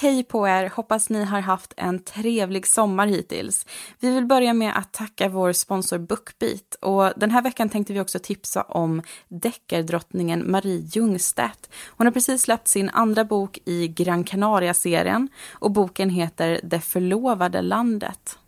Hej på er! Hoppas ni har haft en trevlig sommar hittills. Vi vill börja med att tacka vår sponsor Bookbeat. Och den här veckan tänkte vi också tipsa om deckardrottningen Marie Ljungstedt. Hon har precis släppt sin andra bok i Gran Canaria-serien och boken heter Det förlovade landet.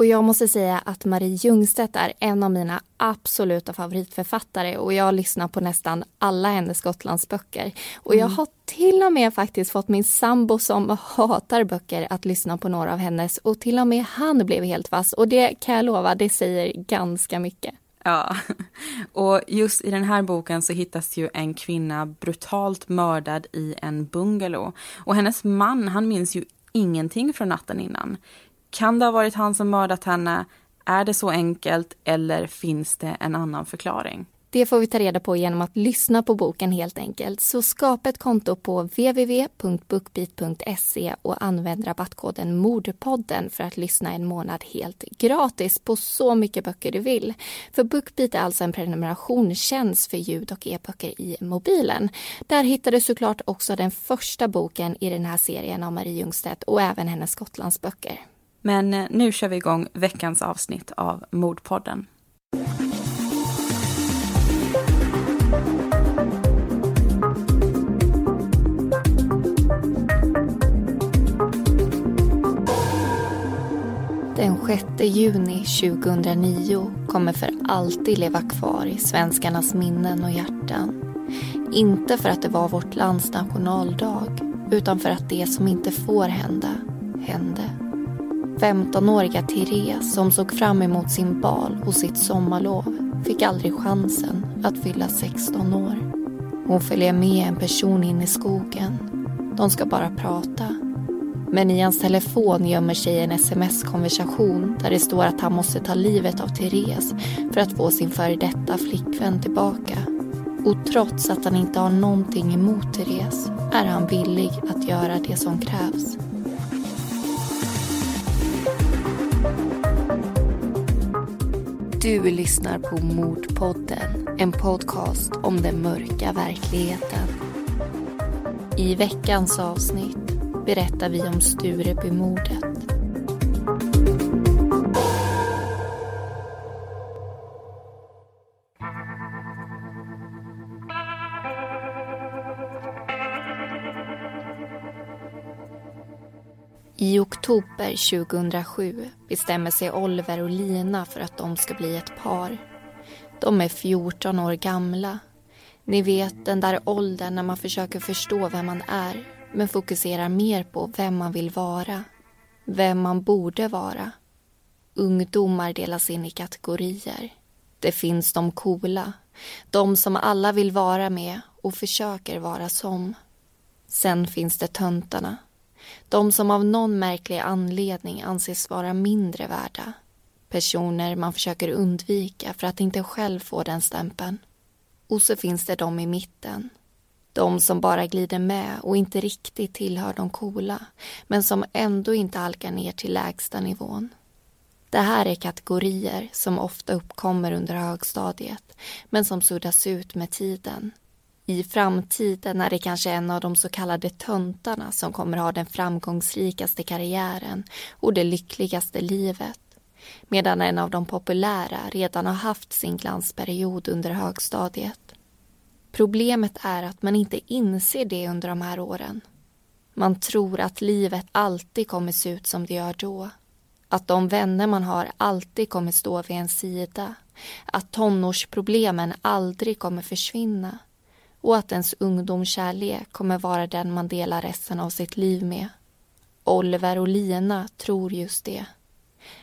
Och jag måste säga att Marie Ljungstedt är en av mina absoluta favoritförfattare och jag lyssnar på nästan alla hennes Gotlandsböcker. Och jag mm. har till och med faktiskt fått min sambo som hatar böcker att lyssna på några av hennes och till och med han blev helt fast och det kan jag lova, det säger ganska mycket. Ja, och just i den här boken så hittas ju en kvinna brutalt mördad i en bungalow. Och hennes man, han minns ju ingenting från natten innan. Kan det ha varit han som mördat henne? Är det så enkelt eller finns det en annan förklaring? Det får vi ta reda på genom att lyssna på boken helt enkelt. Så skapa ett konto på www.bookbeat.se och använd rabattkoden Mordpodden för att lyssna en månad helt gratis på så mycket böcker du vill. För Bookbeat är alltså en prenumerationstjänst för ljud och e-böcker i mobilen. Där hittar du såklart också den första boken i den här serien av Marie Ljungstedt och även hennes Gotlandsböcker. Men eh, nu kör vi igång veckans avsnitt av Mordpodden. Den 6 juni 2009 kommer för alltid leva kvar i svenskarnas minnen och hjärtan. Inte för att det var vårt lands nationaldag utan för att det som inte får hända, hände. 15-åriga Therese som såg fram emot sin bal och sitt sommarlov fick aldrig chansen att fylla 16 år. Hon följer med en person in i skogen. De ska bara prata. Men i hans telefon gömmer sig en sms-konversation där det står att han måste ta livet av Therese för att få sin före detta flickvän tillbaka. Och trots att han inte har någonting emot Therese är han villig att göra det som krävs. Du lyssnar på Mordpodden, en podcast om den mörka verkligheten. I veckans avsnitt berättar vi om Sturebymordet. Oktober 2007 bestämmer sig Oliver och Lina för att de ska bli ett par. De är 14 år gamla. Ni vet den där åldern när man försöker förstå vem man är men fokuserar mer på vem man vill vara. Vem man borde vara. Ungdomar delas in i kategorier. Det finns de coola, de som alla vill vara med och försöker vara som. Sen finns det töntarna de som av någon märklig anledning anses vara mindre värda. Personer man försöker undvika för att inte själv få den stämpeln. Och så finns det de i mitten. De som bara glider med och inte riktigt tillhör de coola men som ändå inte halkar ner till lägsta nivån. Det här är kategorier som ofta uppkommer under högstadiet men som suddas ut med tiden i framtiden är det kanske en av de så kallade töntarna som kommer ha den framgångsrikaste karriären och det lyckligaste livet. Medan en av de populära redan har haft sin glansperiod under högstadiet. Problemet är att man inte inser det under de här åren. Man tror att livet alltid kommer se ut som det gör då. Att de vänner man har alltid kommer stå vid en sida. Att tonårsproblemen aldrig kommer försvinna och att ens ungdomskärlek kommer vara den man delar resten av sitt liv med. Oliver och Lina tror just det.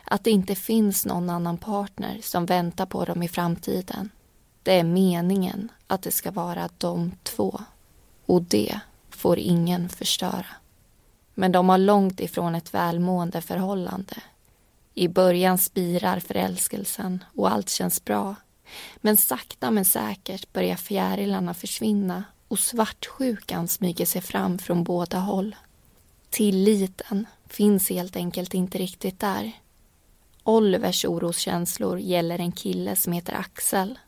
Att det inte finns någon annan partner som väntar på dem i framtiden. Det är meningen att det ska vara de två. Och det får ingen förstöra. Men de har långt ifrån ett välmående förhållande. I början spirar förälskelsen och allt känns bra. Men sakta men säkert börjar fjärilarna försvinna och svartsjukan smyger sig fram från båda håll. Tilliten finns helt enkelt inte riktigt där. Olivers oroskänslor gäller en kille som heter Axel.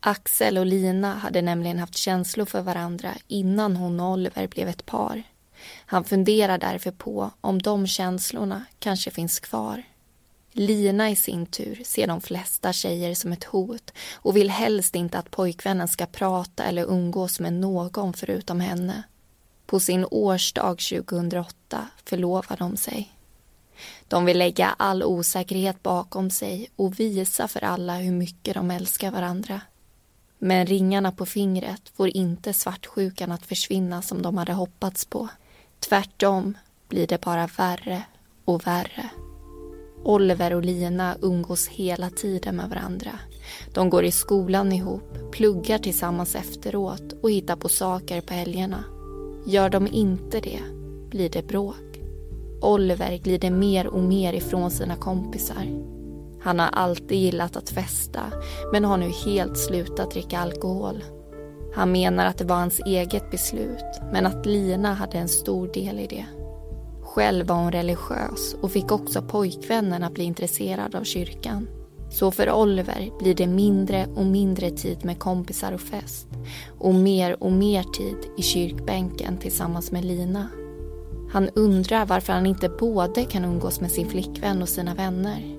Axel och Lina hade nämligen haft känslor för varandra innan hon och Oliver blev ett par. Han funderar därför på om de känslorna kanske finns kvar. Lina i sin tur ser de flesta tjejer som ett hot och vill helst inte att pojkvännen ska prata eller umgås med någon förutom henne. På sin årsdag 2008 förlovar de sig. De vill lägga all osäkerhet bakom sig och visa för alla hur mycket de älskar varandra. Men ringarna på fingret får inte svartsjukan att försvinna som de hade hoppats på. Tvärtom blir det bara värre och värre. Oliver och Lina umgås hela tiden med varandra. De går i skolan ihop, pluggar tillsammans efteråt och hittar på saker på helgerna. Gör de inte det blir det bråk. Oliver glider mer och mer ifrån sina kompisar. Han har alltid gillat att festa men har nu helt slutat dricka alkohol. Han menar att det var hans eget beslut men att Lina hade en stor del i det. Själv var hon religiös och fick också pojkvännen att bli intresserad av kyrkan. Så för Oliver blir det mindre och mindre tid med kompisar och fest och mer och mer tid i kyrkbänken tillsammans med Lina. Han undrar varför han inte både kan umgås med sin flickvän och sina vänner.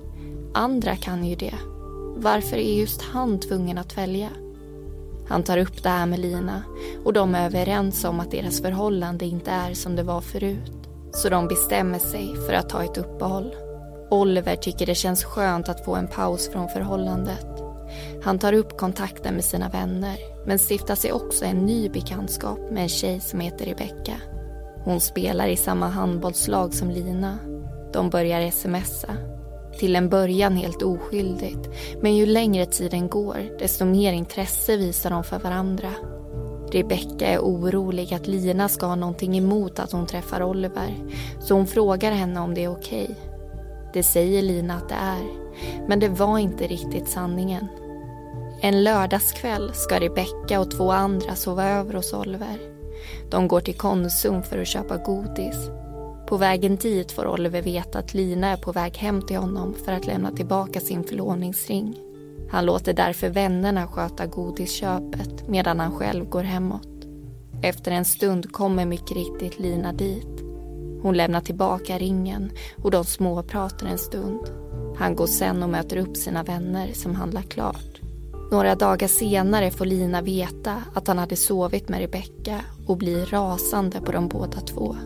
Andra kan ju det. Varför är just han tvungen att välja? Han tar upp det här med Lina och de är överens om att deras förhållande inte är som det var förut. Så de bestämmer sig för att ta ett uppehåll. Oliver tycker det känns skönt att få en paus från förhållandet. Han tar upp kontakten med sina vänner men stiftar sig också en ny bekantskap med en tjej som heter Rebecka. Hon spelar i samma handbollslag som Lina. De börjar smsa. Till en början helt oskyldigt men ju längre tiden går desto mer intresse visar de för varandra. Rebecka är orolig att Lina ska ha någonting emot att hon träffar Oliver så hon frågar henne om det är okej. Okay. Det säger Lina att det är, men det var inte riktigt sanningen. En lördagskväll ska Rebecka och två andra sova över hos Oliver. De går till Konsum för att köpa godis. På vägen dit får Oliver veta att Lina är på väg hem till honom för att lämna tillbaka sin förlovningsring. Han låter därför vännerna sköta godisköpet medan han själv går hemåt. Efter en stund kommer mycket riktigt Lina dit. Hon lämnar tillbaka ringen och de småpratar en stund. Han går sen och möter upp sina vänner som handlar klart. Några dagar senare får Lina veta att han hade sovit med Rebecka och blir rasande på de båda två.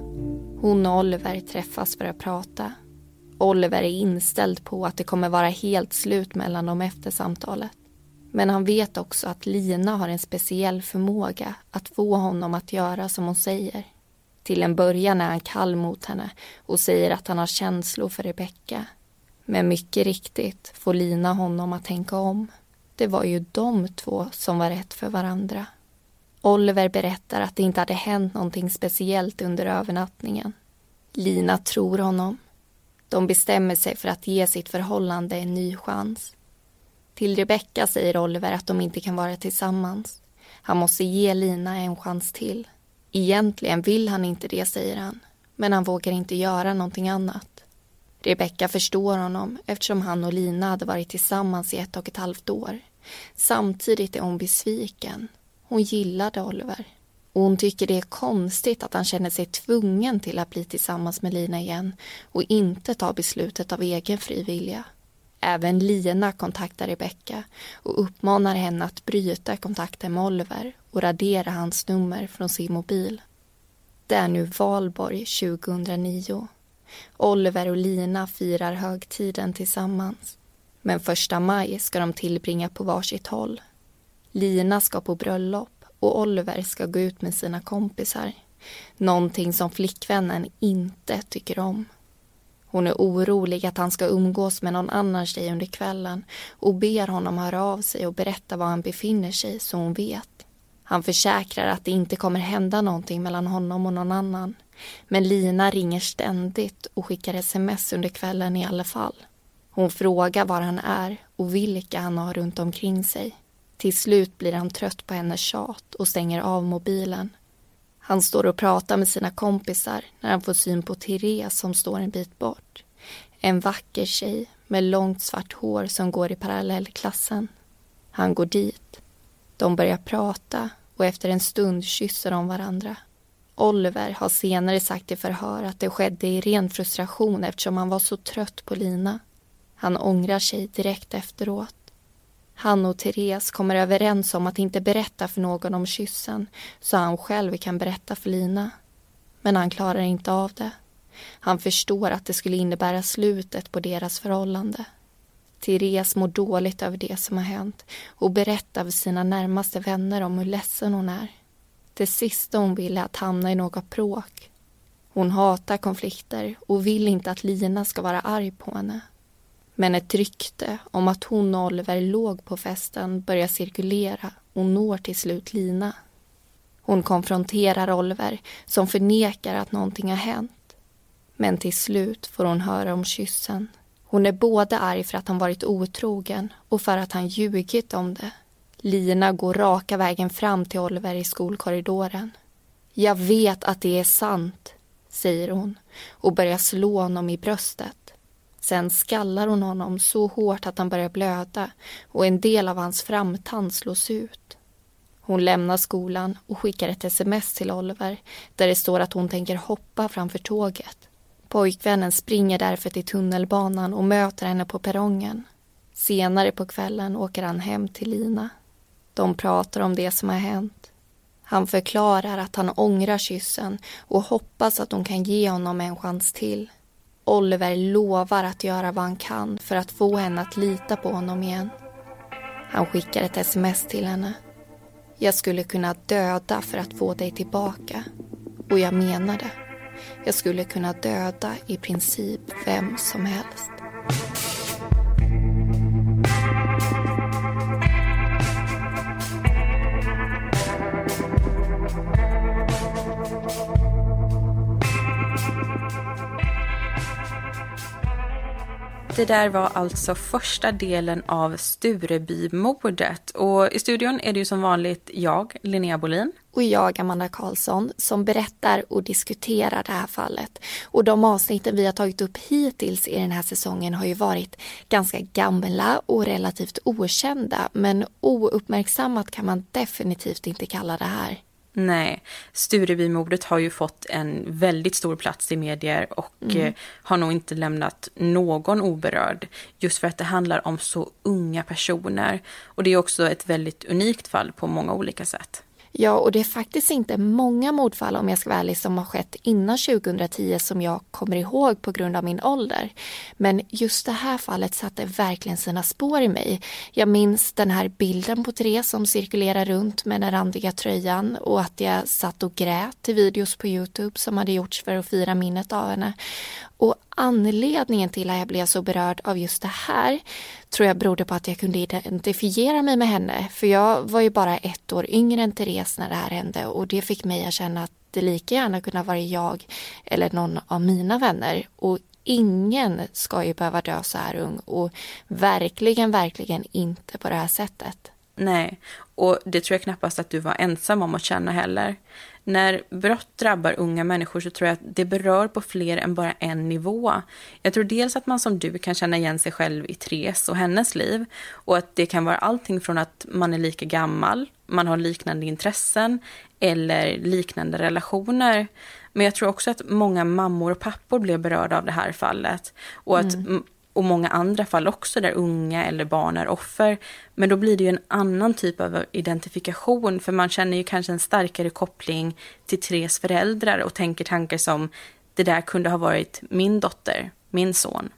Hon och Oliver träffas för att prata. Oliver är inställd på att det kommer vara helt slut mellan dem efter samtalet. Men han vet också att Lina har en speciell förmåga att få honom att göra som hon säger. Till en början är han kall mot henne och säger att han har känslor för Rebecka. Men mycket riktigt får Lina honom att tänka om. Det var ju de två som var rätt för varandra. Oliver berättar att det inte hade hänt någonting speciellt under övernattningen. Lina tror honom. De bestämmer sig för att ge sitt förhållande en ny chans. Till Rebecka säger Oliver att de inte kan vara tillsammans. Han måste ge Lina en chans till. Egentligen vill han inte det, säger han. Men han vågar inte göra någonting annat. Rebecka förstår honom eftersom han och Lina hade varit tillsammans i ett och ett halvt år. Samtidigt är hon besviken. Hon gillade Oliver. Och hon tycker det är konstigt att han känner sig tvungen till att bli tillsammans med Lina igen och inte ta beslutet av egen fri vilja. Även Lina kontaktar Rebecka och uppmanar henne att bryta kontakten med Oliver och radera hans nummer från sin mobil. Det är nu valborg 2009. Oliver och Lina firar högtiden tillsammans. Men första maj ska de tillbringa på varsitt håll. Lina ska på bröllop och Oliver ska gå ut med sina kompisar. Någonting som flickvännen inte tycker om. Hon är orolig att han ska umgås med någon annan tjej under kvällen och ber honom höra av sig och berätta var han befinner sig så hon vet. Han försäkrar att det inte kommer hända någonting mellan honom och någon annan. Men Lina ringer ständigt och skickar sms under kvällen i alla fall. Hon frågar var han är och vilka han har runt omkring sig. Till slut blir han trött på hennes tjat och stänger av mobilen. Han står och pratar med sina kompisar när han får syn på Therese som står en bit bort. En vacker tjej med långt svart hår som går i parallellklassen. Han går dit. De börjar prata och efter en stund kysser de varandra. Oliver har senare sagt i förhör att det skedde i ren frustration eftersom han var så trött på Lina. Han ångrar sig direkt efteråt. Han och Therese kommer överens om att inte berätta för någon om kyssen så han själv kan berätta för Lina. Men han klarar inte av det. Han förstår att det skulle innebära slutet på deras förhållande. Therese mår dåligt över det som har hänt och berättar för sina närmaste vänner om hur ledsen hon är. Det sista hon vill är att hamna i något bråk. Hon hatar konflikter och vill inte att Lina ska vara arg på henne. Men ett rykte om att hon och Oliver låg på festen börjar cirkulera och når till slut Lina. Hon konfronterar Oliver som förnekar att någonting har hänt. Men till slut får hon höra om kyssen. Hon är både arg för att han varit otrogen och för att han ljugit om det. Lina går raka vägen fram till Oliver i skolkorridoren. Jag vet att det är sant, säger hon och börjar slå honom i bröstet. Sen skallar hon honom så hårt att han börjar blöda och en del av hans framtand slås ut. Hon lämnar skolan och skickar ett sms till Oliver där det står att hon tänker hoppa framför tåget. Pojkvännen springer därför till tunnelbanan och möter henne på perrongen. Senare på kvällen åker han hem till Lina. De pratar om det som har hänt. Han förklarar att han ångrar kyssen och hoppas att hon kan ge honom en chans till. Oliver lovar att göra vad han kan för att få henne att lita på honom igen. Han skickar ett sms till henne. Jag skulle kunna döda för att få dig tillbaka. Och jag menar det. Jag skulle kunna döda i princip vem som helst. Det där var alltså första delen av Sturebymordet. Och i studion är det ju som vanligt jag, Linnea Bolin. Och jag, Amanda Karlsson, som berättar och diskuterar det här fallet. Och de avsnitten vi har tagit upp hittills i den här säsongen har ju varit ganska gamla och relativt okända. Men ouppmärksammat kan man definitivt inte kalla det här. Nej, Sturebymordet har ju fått en väldigt stor plats i medier och mm. Eh, har nog inte lämnat någon oberörd. Just för att det handlar om så unga personer. Och det är också ett väldigt unikt fall på många olika sätt. Ja, och det är faktiskt inte många mordfall om jag ska vara ärlig som har skett innan 2010 som jag kommer ihåg på grund av min ålder. Men just det här fallet satte verkligen sina spår i mig. Jag minns den här bilden på Therese som cirkulerar runt med den randiga tröjan och att jag satt och grät till videos på Youtube som hade gjorts för att fira minnet av henne. Och anledningen till att jag blev så berörd av just det här tror jag berodde på att jag kunde identifiera mig med henne. För jag var ju bara ett år yngre än Therese när det här hände och det fick mig att känna att det lika gärna kunde ha varit jag eller någon av mina vänner. Och ingen ska ju behöva dö så här ung och verkligen, verkligen inte på det här sättet. Nej, och det tror jag knappast att du var ensam om att känna heller. När brott drabbar unga människor så tror jag att det berör på fler än bara en nivå. Jag tror dels att man som du kan känna igen sig själv i Therese och hennes liv och att det kan vara allting från att man är lika gammal, man har liknande intressen eller liknande relationer. Men jag tror också att många mammor och pappor blev berörda av det här fallet och att mm och många andra fall också där unga eller barn är offer. Men då blir det ju en annan typ av identifikation för man känner ju kanske en starkare koppling till Tres föräldrar och tänker tankar som det där kunde ha varit min dotter, min son.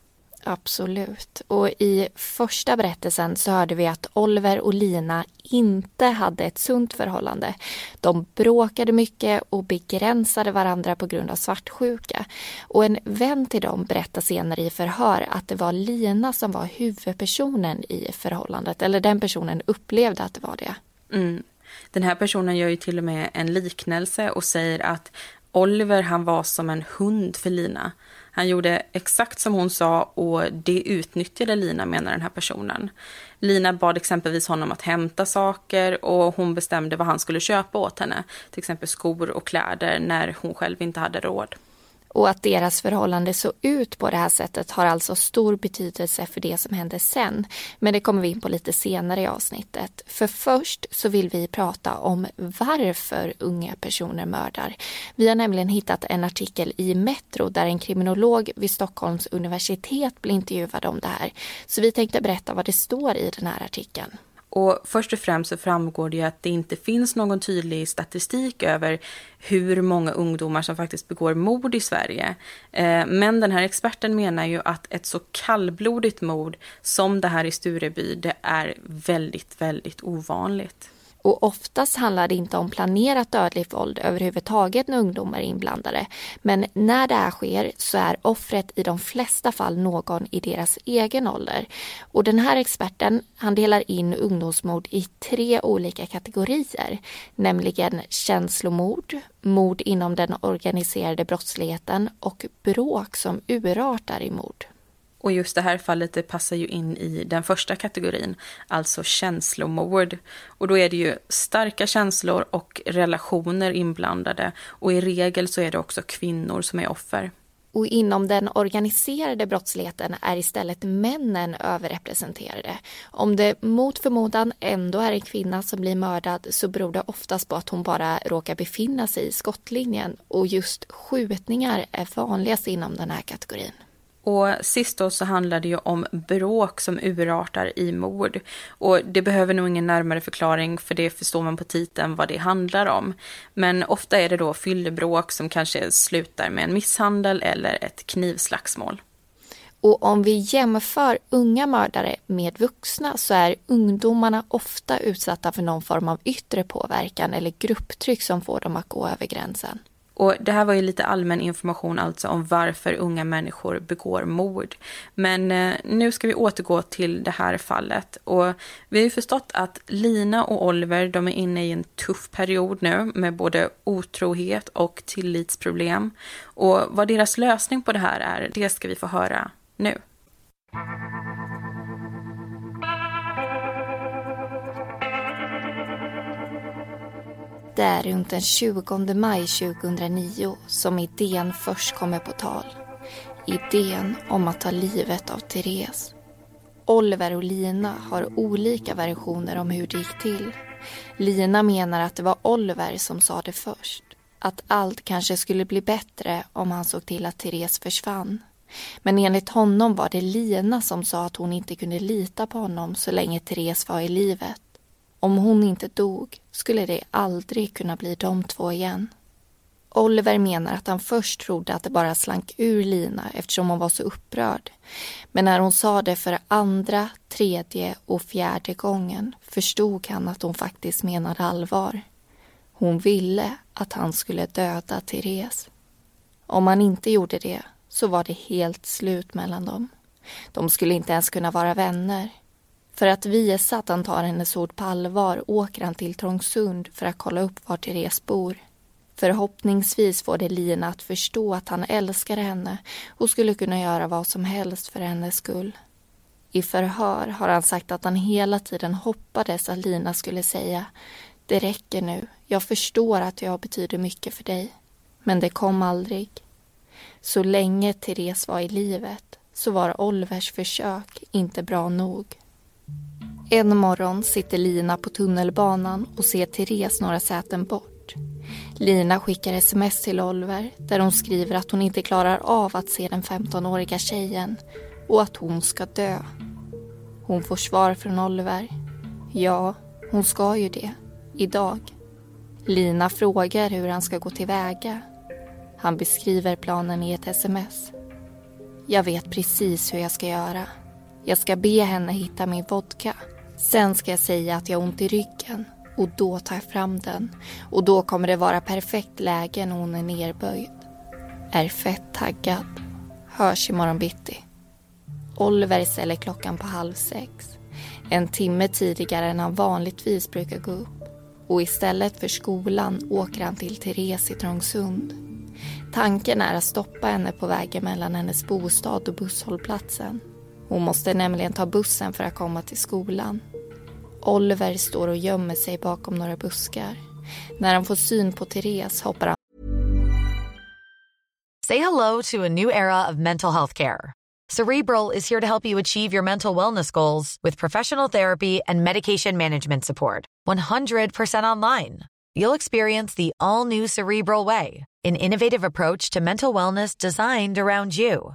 Absolut. Och i första berättelsen så hörde vi att Oliver och Lina inte hade ett sunt förhållande. De bråkade mycket och begränsade varandra på grund av svartsjuka. Och en vän till dem berättar senare i förhör att det var Lina som var huvudpersonen i förhållandet. Eller den personen upplevde att det var det. Mm. Den här personen gör ju till och med en liknelse och säger att Oliver han var som en hund för Lina. Han gjorde exakt som hon sa och det utnyttjade Lina menar den här personen. Lina bad exempelvis honom att hämta saker och hon bestämde vad han skulle köpa åt henne. Till exempel skor och kläder när hon själv inte hade råd. Och att deras förhållande såg ut på det här sättet har alltså stor betydelse för det som hände sen. Men det kommer vi in på lite senare i avsnittet. För först så vill vi prata om varför unga personer mördar. Vi har nämligen hittat en artikel i Metro där en kriminolog vid Stockholms universitet blir intervjuad om det här. Så vi tänkte berätta vad det står i den här artikeln. Och först och främst så framgår det ju att det inte finns någon tydlig statistik över hur många ungdomar som faktiskt begår mord i Sverige. Eh, men den här experten menar ju att ett så kallblodigt mord som det här i Stureby, det är väldigt, väldigt ovanligt. Och oftast handlar det inte om planerat dödligt våld överhuvudtaget när ungdomar är inblandade. Men när det här sker så är offret i de flesta fall någon i deras egen ålder. Och den här experten han delar in ungdomsmord i tre olika kategorier. Nämligen känslomord, mord inom den organiserade brottsligheten och bråk som urartar i mord. Och just det här fallet det passar ju in i den första kategorin, alltså känslomord. Och då är det ju starka känslor och relationer inblandade och i regel så är det också kvinnor som är offer. Och inom den organiserade brottsligheten är istället männen överrepresenterade. Om det mot förmodan ändå är en kvinna som blir mördad så beror det oftast på att hon bara råkar befinna sig i skottlinjen och just skjutningar är vanligast inom den här kategorin. Och sist då så handlar det ju om bråk som urartar i mord. Och det behöver nog ingen närmare förklaring för det förstår man på titeln vad det handlar om. Men ofta är det då fyllebråk som kanske slutar med en misshandel eller ett knivslagsmål. Och om vi jämför unga mördare med vuxna så är ungdomarna ofta utsatta för någon form av yttre påverkan eller grupptryck som får dem att gå över gränsen. Och det här var ju lite allmän information alltså om varför unga människor begår mord. Men eh, nu ska vi återgå till det här fallet. Och vi har ju förstått att Lina och Oliver, de är inne i en tuff period nu med både otrohet och tillitsproblem. Och vad deras lösning på det här är, det ska vi få höra nu. Det är runt den 20 maj 2009 som idén först kommer på tal. Idén om att ta livet av Therese. Oliver och Lina har olika versioner om hur det gick till. Lina menar att det var Oliver som sa det först. Att allt kanske skulle bli bättre om han såg till att Therese försvann. Men enligt honom var det Lina som sa att hon inte kunde lita på honom så länge Therese var i livet. Om hon inte dog skulle det aldrig kunna bli de två igen. Oliver menar att han först trodde att det bara slank ur Lina eftersom hon var så upprörd. Men när hon sa det för andra, tredje och fjärde gången förstod han att hon faktiskt menade allvar. Hon ville att han skulle döda Therese. Om han inte gjorde det så var det helt slut mellan dem. De skulle inte ens kunna vara vänner. För att visa att han tar hennes ord på allvar åker han till Trångsund för att kolla upp var Therese bor. Förhoppningsvis får det Lina att förstå att han älskar henne och skulle kunna göra vad som helst för hennes skull. I förhör har han sagt att han hela tiden hoppades att Lina skulle säga Det räcker nu, jag förstår att jag betyder mycket för dig. Men det kom aldrig. Så länge Therese var i livet så var Olvers försök inte bra nog. En morgon sitter Lina på tunnelbanan och ser Therese några säten bort. Lina skickar sms till Oliver där hon skriver att hon inte klarar av att se den 15-åriga tjejen och att hon ska dö. Hon får svar från Oliver. Ja, hon ska ju det. Idag. Lina frågar hur han ska gå tillväga. Han beskriver planen i ett sms. Jag vet precis hur jag ska göra. Jag ska be henne hitta min vodka. Sen ska jag säga att jag har ont i ryggen och då tar jag fram den. Och då kommer det vara perfekt läge när hon är nerböjd. Är fett taggad. Hörs imorgon bitti. Oliver ställer klockan på halv sex. En timme tidigare än han vanligtvis brukar gå upp. Och istället för skolan åker han till Therese i Trångsund. Tanken är att stoppa henne på vägen mellan hennes bostad och busshållplatsen. Hon måste nämligen ta bussen för att komma till skolan. Oliver står och gömmer sig bakom några buskar. När han får syn på Therese hoppar han Say hello to a new era of mental health care. Cerebral is here to help you achieve your mental wellness goals with professional therapy and medication management support. 100% online. You'll experience the all new Cerebral Way, an innovative approach to mental wellness designed around you.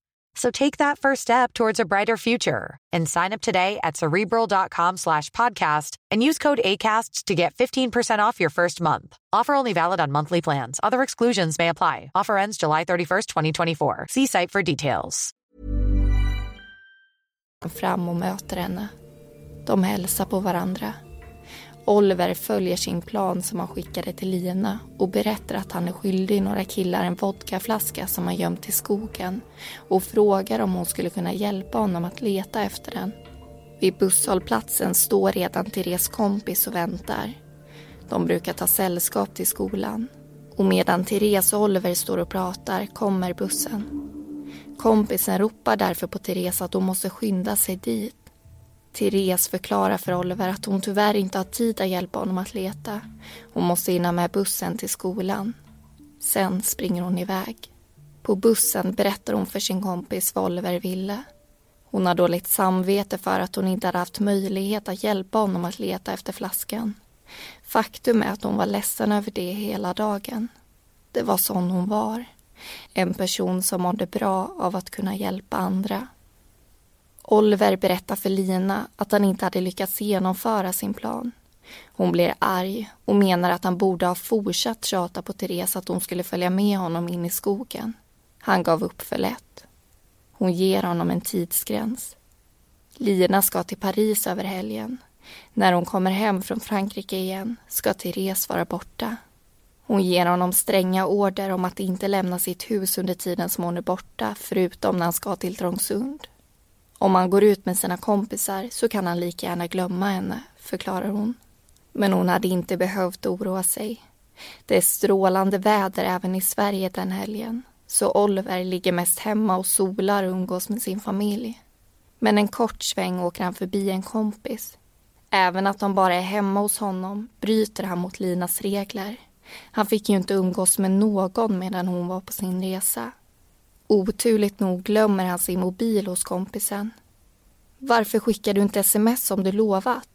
So take that first step towards a brighter future and sign up today at cerebral.com slash podcast and use code ACasts to get 15% off your first month. Offer only valid on monthly plans. Other exclusions may apply. Offer ends July 31st, 2024. See site for details. Fram och möter henne. De hälsar på varandra. Oliver följer sin plan som han skickade till Lina och berättar att han är skyldig några killar en vodkaflaska som han gömt i skogen och frågar om hon skulle kunna hjälpa honom att leta efter den. Vid busshållplatsen står redan Therese kompis och väntar. De brukar ta sällskap till skolan. Och medan Therese och Oliver står och pratar kommer bussen. Kompisen ropar därför på Therese att hon måste skynda sig dit. Therese förklarar för Oliver att hon tyvärr inte har tid att hjälpa honom att leta. Hon måste hinna med bussen till skolan. Sen springer hon iväg. På bussen berättar hon för sin kompis vad Oliver ville. Hon har dåligt samvete för att hon inte hade haft möjlighet att hjälpa honom att leta efter flaskan. Faktum är att hon var ledsen över det hela dagen. Det var sån hon var. En person som mådde bra av att kunna hjälpa andra. Oliver berättar för Lina att han inte hade lyckats genomföra sin plan. Hon blir arg och menar att han borde ha fortsatt tjata på Therese att hon skulle följa med honom in i skogen. Han gav upp för lätt. Hon ger honom en tidsgräns. Lina ska till Paris över helgen. När hon kommer hem från Frankrike igen ska Therese vara borta. Hon ger honom stränga order om att inte lämna sitt hus under tiden som hon är borta, förutom när han ska till Trångsund. Om han går ut med sina kompisar så kan han lika gärna glömma henne, förklarar hon. Men hon hade inte behövt oroa sig. Det är strålande väder även i Sverige den helgen. Så Oliver ligger mest hemma och solar och umgås med sin familj. Men en kort sväng åker han förbi en kompis. Även att de bara är hemma hos honom bryter han mot Linas regler. Han fick ju inte umgås med någon medan hon var på sin resa. Oturligt nog glömmer han sin mobil hos kompisen. Varför skickar du inte sms som du lovat?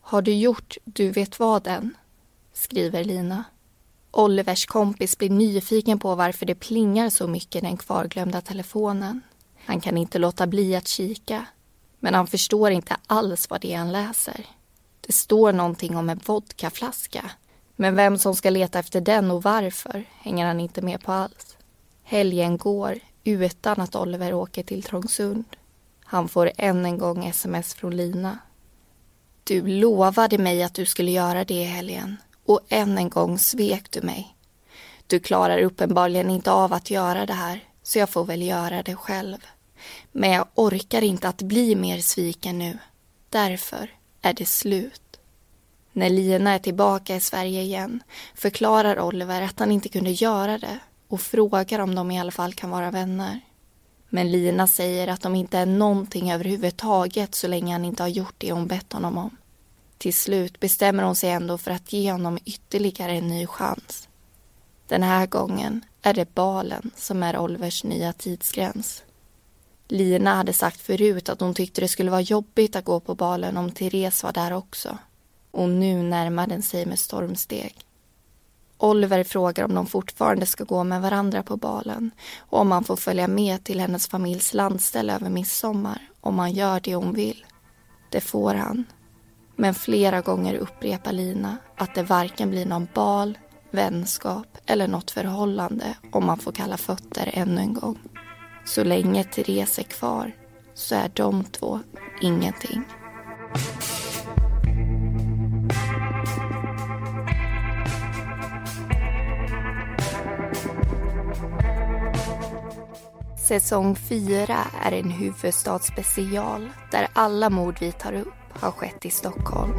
Har du gjort du vet vad än? Skriver Lina. Olivers kompis blir nyfiken på varför det plingar så mycket i den kvarglömda telefonen. Han kan inte låta bli att kika. Men han förstår inte alls vad det är han läser. Det står någonting om en vodkaflaska. Men vem som ska leta efter den och varför hänger han inte med på alls. Helgen går utan att Oliver åker till Trångsund. Han får än en gång sms från Lina. Du lovade mig att du skulle göra det i helgen och än en gång svek du mig. Du klarar uppenbarligen inte av att göra det här så jag får väl göra det själv. Men jag orkar inte att bli mer sviken nu. Därför är det slut. När Lina är tillbaka i Sverige igen förklarar Oliver att han inte kunde göra det och frågar om de i alla fall kan vara vänner. Men Lina säger att de inte är någonting överhuvudtaget så länge han inte har gjort det hon bett honom om. Till slut bestämmer hon sig ändå för att ge honom ytterligare en ny chans. Den här gången är det balen som är Olivers nya tidsgräns. Lina hade sagt förut att hon tyckte det skulle vara jobbigt att gå på balen om Therese var där också. Och nu närmar den sig med stormsteg. Oliver frågar om de fortfarande ska gå med varandra på balen och om han får följa med till hennes familjs landställe över midsommar om han gör det hon vill. Det får han. Men flera gånger upprepar Lina att det varken blir någon bal, vänskap eller något förhållande om man får kalla fötter ännu en gång. Så länge Therese är kvar så är de två ingenting. Säsong 4 är en huvudstadsspecial där alla mord vi tar upp har skett i Stockholm.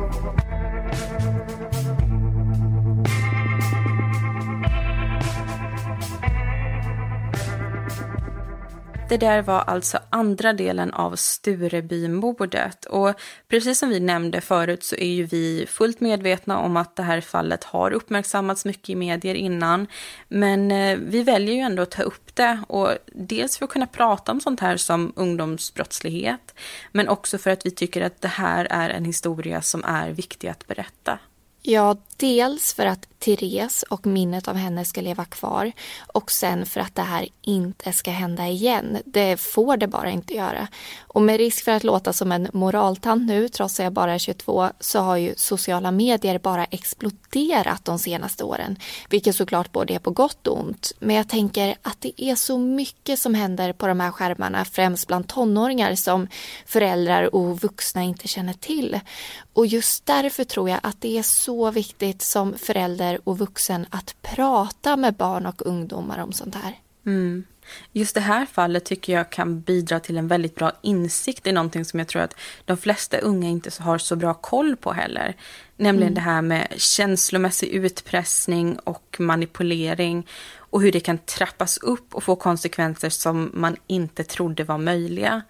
Det där var alltså andra delen av Sturebymordet och precis som vi nämnde förut så är ju vi fullt medvetna om att det här fallet har uppmärksammats mycket i medier innan. Men eh, vi väljer ju ändå att ta upp det och dels för att kunna prata om sånt här som ungdomsbrottslighet men också för att vi tycker att det här är en historia som är viktig att berätta. Ja, dels för att Therese och minnet av henne ska leva kvar och sen för att det här inte ska hända igen. Det får det bara inte göra. Och med risk för att låta som en moraltant nu, trots att jag bara är 22, så har ju sociala medier bara exploderat de senaste åren. Vilket såklart både är på gott och ont. Men jag tänker att det är så mycket som händer på de här skärmarna, främst bland tonåringar som föräldrar och vuxna inte känner till. Och just därför tror jag att det är så viktigt som förälder och vuxen att prata med barn och ungdomar om sånt här. Mm. Just det här fallet tycker jag kan bidra till en väldigt bra insikt i någonting som jag tror att de flesta unga inte har så bra koll på heller. Nämligen mm. det här med känslomässig utpressning och manipulering och hur det kan trappas upp och få konsekvenser som man inte trodde var möjliga.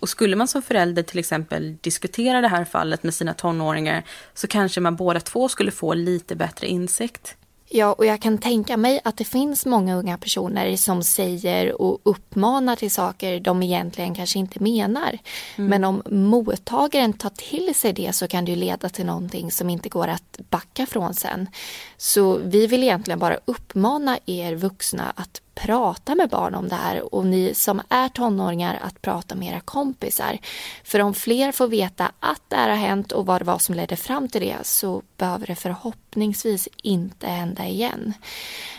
Och skulle man som förälder till exempel diskutera det här fallet med sina tonåringar så kanske man båda två skulle få lite bättre insikt. Ja, och jag kan tänka mig att det finns många unga personer som säger och uppmanar till saker de egentligen kanske inte menar. Mm. Men om mottagaren tar till sig det så kan det leda till någonting som inte går att backa från sen. Så vi vill egentligen bara uppmana er vuxna att prata med barn om det här och ni som är tonåringar att prata med era kompisar. För om fler får veta att det här har hänt och vad det var som ledde fram till det så behöver det förhoppningsvis inte hända igen.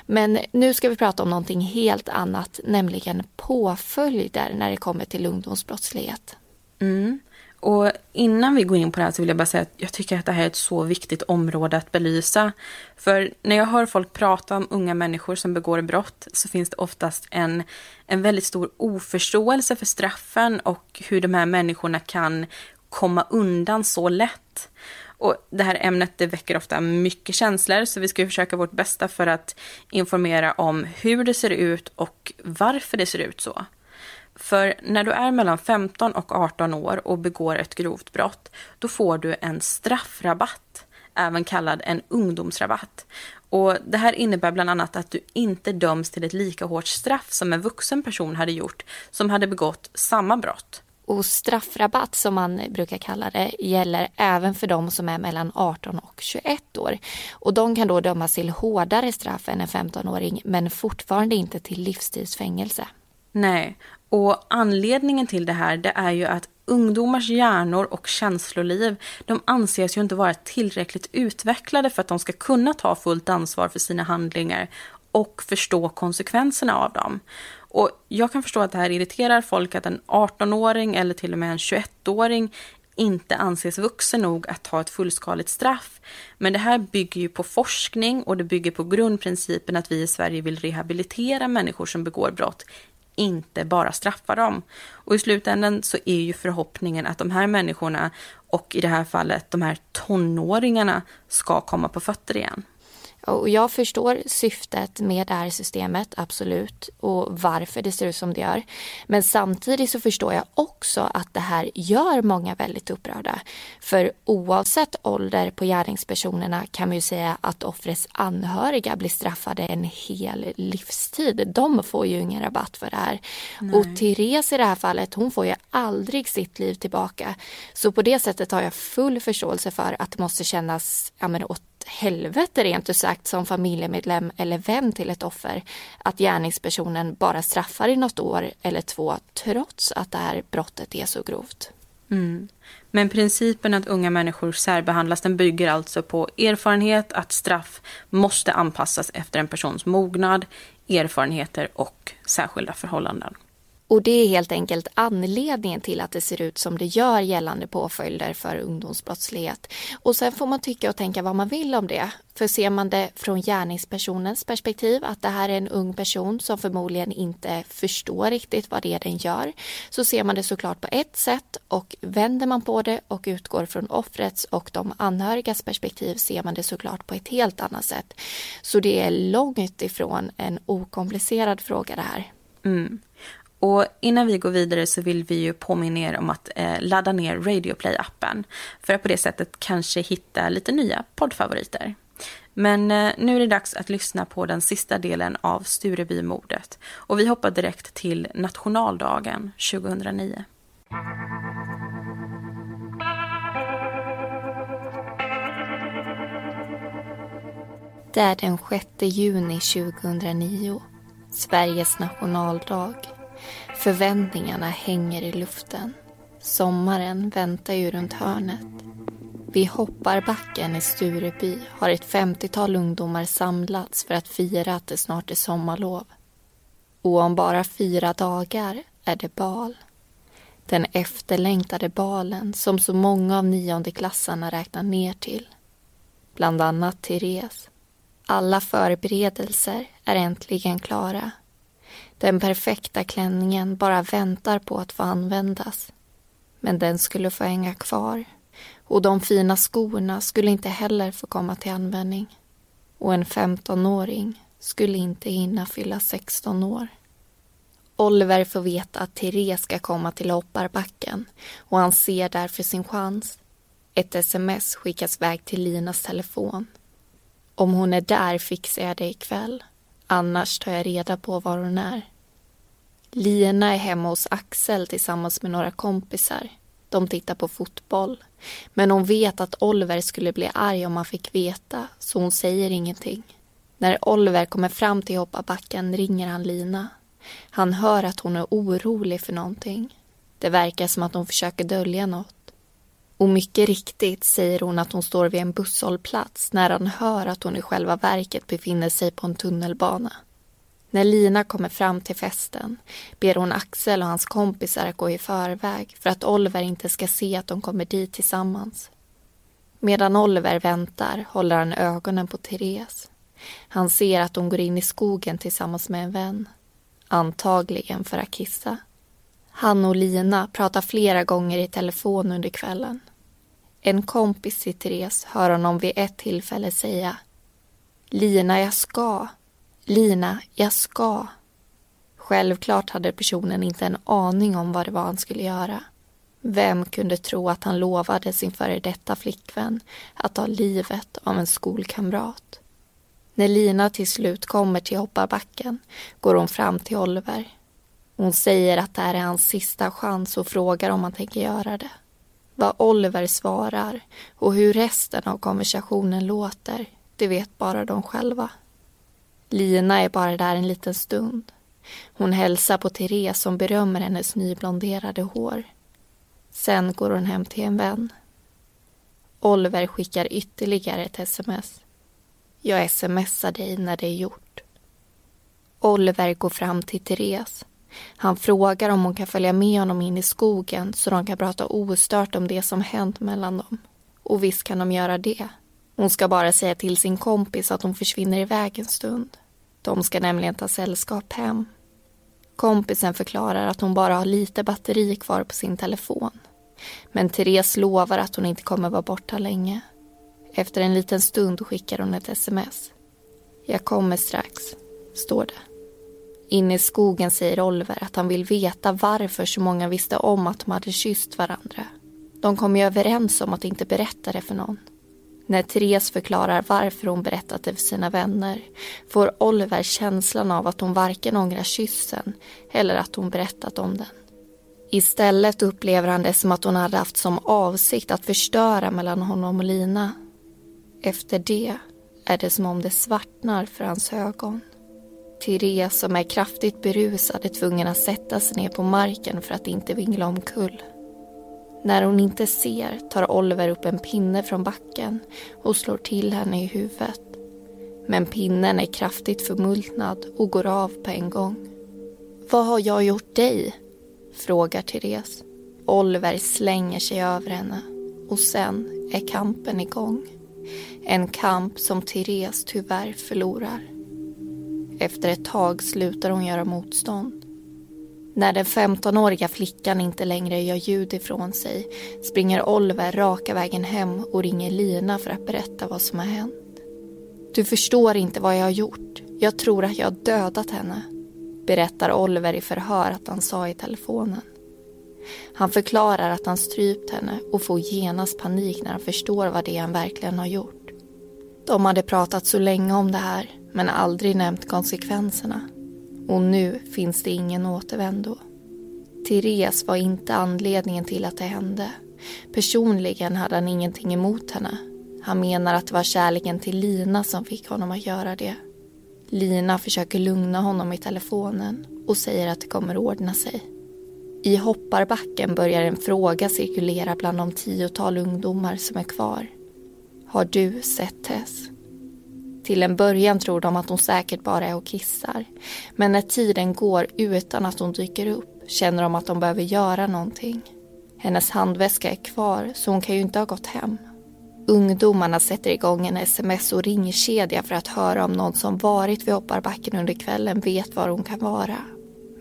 Men nu ska vi prata om någonting helt annat, nämligen påföljder när det kommer till ungdomsbrottslighet. Mm. Och innan vi går in på det här så vill jag bara säga att jag tycker att det här är ett så viktigt område att belysa. För när jag hör folk prata om unga människor som begår brott så finns det oftast en, en väldigt stor oförståelse för straffen och hur de här människorna kan komma undan så lätt. Och det här ämnet det väcker ofta mycket känslor så vi ska försöka vårt bästa för att informera om hur det ser ut och varför det ser ut så. För när du är mellan 15 och 18 år och begår ett grovt brott, då får du en straffrabatt, även kallad en ungdomsrabatt. Och det här innebär bland annat att du inte döms till ett lika hårt straff som en vuxen person hade gjort som hade begått samma brott. Och straffrabatt som man brukar kalla det gäller även för de som är mellan 18 och 21 år. Och de kan då dömas till hårdare straff än en 15-åring men fortfarande inte till livstidsfängelse. Nej, och anledningen till det här det är ju att ungdomars hjärnor och känsloliv de anses ju inte vara tillräckligt utvecklade för att de ska kunna ta fullt ansvar för sina handlingar och förstå konsekvenserna av dem. Och jag kan förstå att det här irriterar folk att en 18-åring eller till och med en 21-åring inte anses vuxen nog att ta ett fullskaligt straff. Men det här bygger ju på forskning och det bygger på grundprincipen att vi i Sverige vill rehabilitera människor som begår brott inte bara straffa dem. Och i slutändan så är ju förhoppningen att de här människorna och i det här fallet de här tonåringarna ska komma på fötter igen. Och jag förstår syftet med det här systemet, absolut, och varför det ser ut som det gör. Men samtidigt så förstår jag också att det här gör många väldigt upprörda. För oavsett ålder på gärningspersonerna kan man ju säga att offrets anhöriga blir straffade en hel livstid. De får ju ingen rabatt för det här. Nej. Och Therese i det här fallet, hon får ju aldrig sitt liv tillbaka. Så på det sättet har jag full förståelse för att det måste kännas ja, men, åt helvete rent ut sagt som familjemedlem eller vän till ett offer att gärningspersonen bara straffar i något år eller två trots att det här brottet är så grovt. Mm. Men principen att unga människor särbehandlas den bygger alltså på erfarenhet att straff måste anpassas efter en persons mognad, erfarenheter och särskilda förhållanden. Och det är helt enkelt anledningen till att det ser ut som det gör gällande påföljder för ungdomsbrottslighet. Och sen får man tycka och tänka vad man vill om det. För ser man det från gärningspersonens perspektiv, att det här är en ung person som förmodligen inte förstår riktigt vad det är den gör, så ser man det såklart på ett sätt och vänder man på det och utgår från offrets och de anhörigas perspektiv ser man det såklart på ett helt annat sätt. Så det är långt ifrån en okomplicerad fråga det här. Mm. Och innan vi går vidare så vill vi ju påminna er om att eh, ladda ner Radioplay-appen för att på det sättet kanske hitta lite nya poddfavoriter. Men eh, nu är det dags att lyssna på den sista delen av Sturebymordet och vi hoppar direkt till nationaldagen 2009. Det är den 6 juni 2009, Sveriges nationaldag. Förväntningarna hänger i luften. Sommaren väntar ju runt hörnet. Vid Hopparbacken i Stureby har ett 50-tal ungdomar samlats för att fira att det snart är sommarlov. Och om bara fyra dagar är det bal. Den efterlängtade balen som så många av niondeklassarna räknar ner till. Bland annat Therese. Alla förberedelser är äntligen klara. Den perfekta klänningen bara väntar på att få användas. Men den skulle få hänga kvar. Och de fina skorna skulle inte heller få komma till användning. Och en 15-åring skulle inte hinna fylla 16 år. Oliver får veta att Therese ska komma till hopparbacken och han ser därför sin chans. Ett sms skickas väg till Linas telefon. Om hon är där fixar jag det ikväll. Annars tar jag reda på var hon är. Lina är hemma hos Axel tillsammans med några kompisar. De tittar på fotboll. Men hon vet att Oliver skulle bli arg om han fick veta, så hon säger ingenting. När Oliver kommer fram till hoppabacken ringer han Lina. Han hör att hon är orolig för någonting. Det verkar som att hon försöker dölja något. Och mycket riktigt säger hon att hon står vid en busshållplats när han hör att hon i själva verket befinner sig på en tunnelbana. När Lina kommer fram till festen ber hon Axel och hans kompisar att gå i förväg för att Oliver inte ska se att de kommer dit tillsammans. Medan Oliver väntar håller han ögonen på Therese. Han ser att hon går in i skogen tillsammans med en vän. Antagligen för att kissa. Han och Lina pratar flera gånger i telefon under kvällen. En kompis till Therese hör honom vid ett tillfälle säga Lina, jag ska. Lina, jag ska. Självklart hade personen inte en aning om vad det var han skulle göra. Vem kunde tro att han lovade sin före detta flickvän att ta livet av en skolkamrat? När Lina till slut kommer till hopparbacken går hon fram till Oliver. Hon säger att det här är hans sista chans och frågar om han tänker göra det. Vad Oliver svarar och hur resten av konversationen låter, det vet bara de själva. Lina är bara där en liten stund. Hon hälsar på Therese som berömmer hennes nyblonderade hår. Sen går hon hem till en vän. Oliver skickar ytterligare ett sms. Jag smsar dig när det är gjort. Oliver går fram till Therese. Han frågar om hon kan följa med honom in i skogen så de kan prata ostört om det som hänt mellan dem. Och visst kan de göra det. Hon ska bara säga till sin kompis att hon försvinner iväg en stund. De ska nämligen ta sällskap hem. Kompisen förklarar att hon bara har lite batteri kvar på sin telefon. Men Therese lovar att hon inte kommer vara borta länge. Efter en liten stund skickar hon ett sms. Jag kommer strax, står det. Inne i skogen säger Oliver att han vill veta varför så många visste om att de hade kysst varandra. De kom ju överens om att inte berätta det för någon. När Therese förklarar varför hon berättat det för sina vänner får Oliver känslan av att hon varken ångrar kyssen eller att hon berättat om den. Istället upplever han det som att hon hade haft som avsikt att förstöra mellan honom och Lina. Efter det är det som om det svartnar för hans ögon. Therese som är kraftigt berusad är tvungen att sätta sig ner på marken för att inte vingla omkull. När hon inte ser tar Oliver upp en pinne från backen och slår till henne i huvudet. Men pinnen är kraftigt förmultnad och går av på en gång. Vad har jag gjort dig? frågar Therese. Oliver slänger sig över henne och sen är kampen igång. En kamp som Therese tyvärr förlorar. Efter ett tag slutar hon göra motstånd. När den 15-åriga flickan inte längre gör ljud ifrån sig springer Oliver raka vägen hem och ringer Lina för att berätta vad som har hänt. Du förstår inte vad jag har gjort. Jag tror att jag har dödat henne. berättar Oliver i förhör att han sa i telefonen. Han förklarar att han strypt henne och får genast panik när han förstår vad det är han verkligen har gjort. De hade pratat så länge om det här men aldrig nämnt konsekvenserna. Och nu finns det ingen återvändo. Therese var inte anledningen till att det hände. Personligen hade han ingenting emot henne. Han menar att det var kärleken till Lina som fick honom att göra det. Lina försöker lugna honom i telefonen och säger att det kommer ordna sig. I hopparbacken börjar en fråga cirkulera bland de tiotal ungdomar som är kvar. Har du sett Tess? Till en början tror de att hon säkert bara är och kissar. Men när tiden går utan att hon dyker upp känner de att de behöver göra någonting. Hennes handväska är kvar så hon kan ju inte ha gått hem. Ungdomarna sätter igång en sms och ringkedja för att höra om någon som varit vid hopparbacken under kvällen vet var hon kan vara.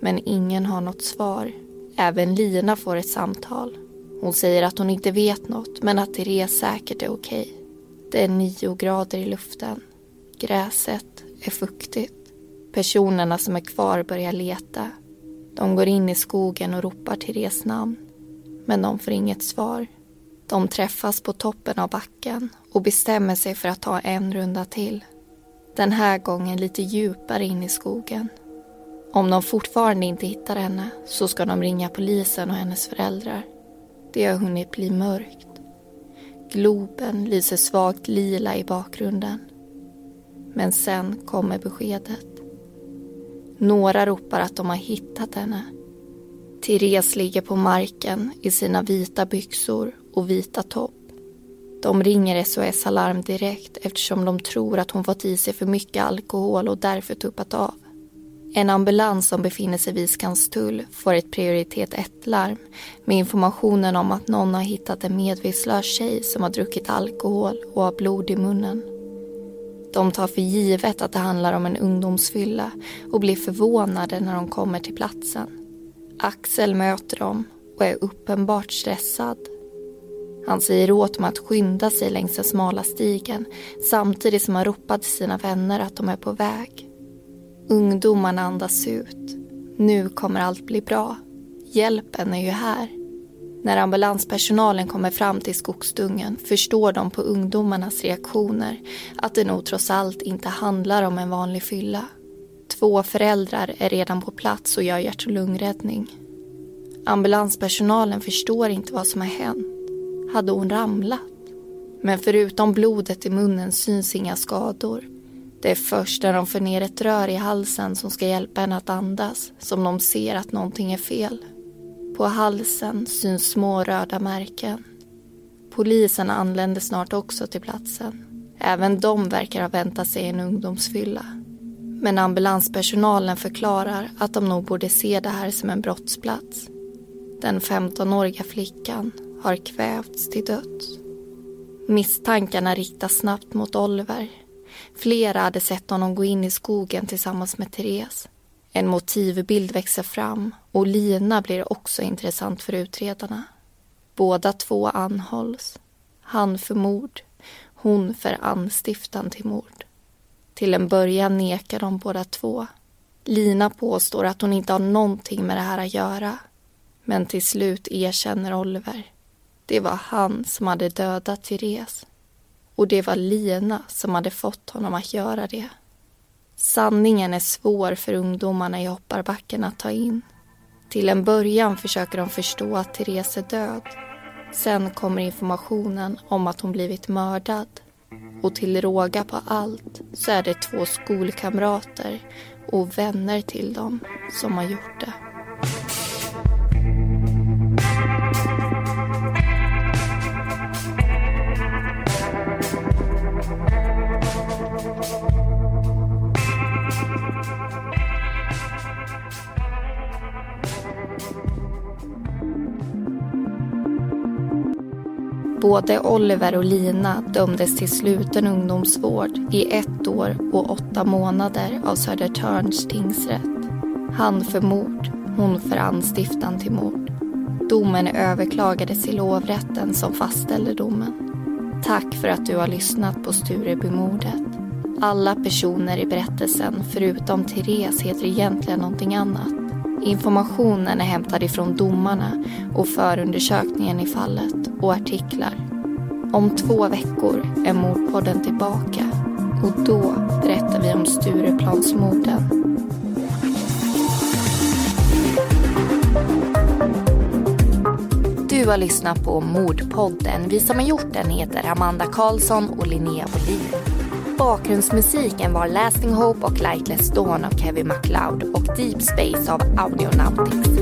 Men ingen har något svar. Även Lina får ett samtal. Hon säger att hon inte vet något men att Therese säkert är okej. Det är nio grader i luften. Gräset är fuktigt. Personerna som är kvar börjar leta. De går in i skogen och ropar Therese namn. Men de får inget svar. De träffas på toppen av backen och bestämmer sig för att ta en runda till. Den här gången lite djupare in i skogen. Om de fortfarande inte hittar henne så ska de ringa polisen och hennes föräldrar. Det har hunnit bli mörkt. Globen lyser svagt lila i bakgrunden. Men sen kommer beskedet. Några ropar att de har hittat henne. Therese ligger på marken i sina vita byxor och vita topp. De ringer SOS Alarm direkt eftersom de tror att hon fått i sig för mycket alkohol och därför tuppat av. En ambulans som befinner sig vid Skanstull får ett prioritet 1-larm med informationen om att någon har hittat en medvetslös tjej som har druckit alkohol och har blod i munnen. De tar för givet att det handlar om en ungdomsfylla och blir förvånade när de kommer till platsen. Axel möter dem och är uppenbart stressad. Han säger åt dem att skynda sig längs den smala stigen samtidigt som han ropar till sina vänner att de är på väg. Ungdomarna andas ut. Nu kommer allt bli bra. Hjälpen är ju här. När ambulanspersonalen kommer fram till skogsdungen förstår de på ungdomarnas reaktioner att det nog trots allt inte handlar om en vanlig fylla. Två föräldrar är redan på plats och gör hjärt och lungräddning. Ambulanspersonalen förstår inte vad som har hänt. Hade hon ramlat? Men förutom blodet i munnen syns inga skador. Det är först när de för ner ett rör i halsen som ska hjälpa henne att andas som de ser att någonting är fel. På halsen syns små röda märken. Polisen anländer snart också till platsen. Även de verkar ha väntat sig en ungdomsfylla. Men ambulanspersonalen förklarar att de nog borde se det här som en brottsplats. Den 15-åriga flickan har kvävts till döds. Misstankarna riktas snabbt mot Oliver Flera hade sett honom gå in i skogen tillsammans med Therese. En motivbild växer fram och Lina blir också intressant för utredarna. Båda två anhålls. Han för mord, hon för anstiftan till mord. Till en början nekar de båda två. Lina påstår att hon inte har någonting med det här att göra. Men till slut erkänner Oliver. Det var han som hade dödat Therese. Och det var Lina som hade fått honom att göra det. Sanningen är svår för ungdomarna i hopparbacken att ta in. Till en början försöker de förstå att Therese är död. Sen kommer informationen om att hon blivit mördad. Och till råga på allt så är det två skolkamrater och vänner till dem som har gjort det. Både Oliver och Lina dömdes till sluten ungdomsvård i ett år och åtta månader av Södertörns tingsrätt. Han för mord, hon för anstiftan till mord. Domen överklagades i lovrätten som fastställde domen. Tack för att du har lyssnat på Sturebymordet. Alla personer i berättelsen, förutom Therese, heter egentligen någonting annat. Informationen är hämtad ifrån domarna och förundersökningen i fallet och artiklar. Om två veckor är mordpodden tillbaka och då berättar vi om Stureplansmorden. Du har lyssnat på Mordpodden. Vi som har gjort den heter Amanda Karlsson och Linnea Bolin. Bakgrundsmusiken var Lasting Hope och Lightless Dawn av Kevin MacLeod och Deep Space av Audionautics.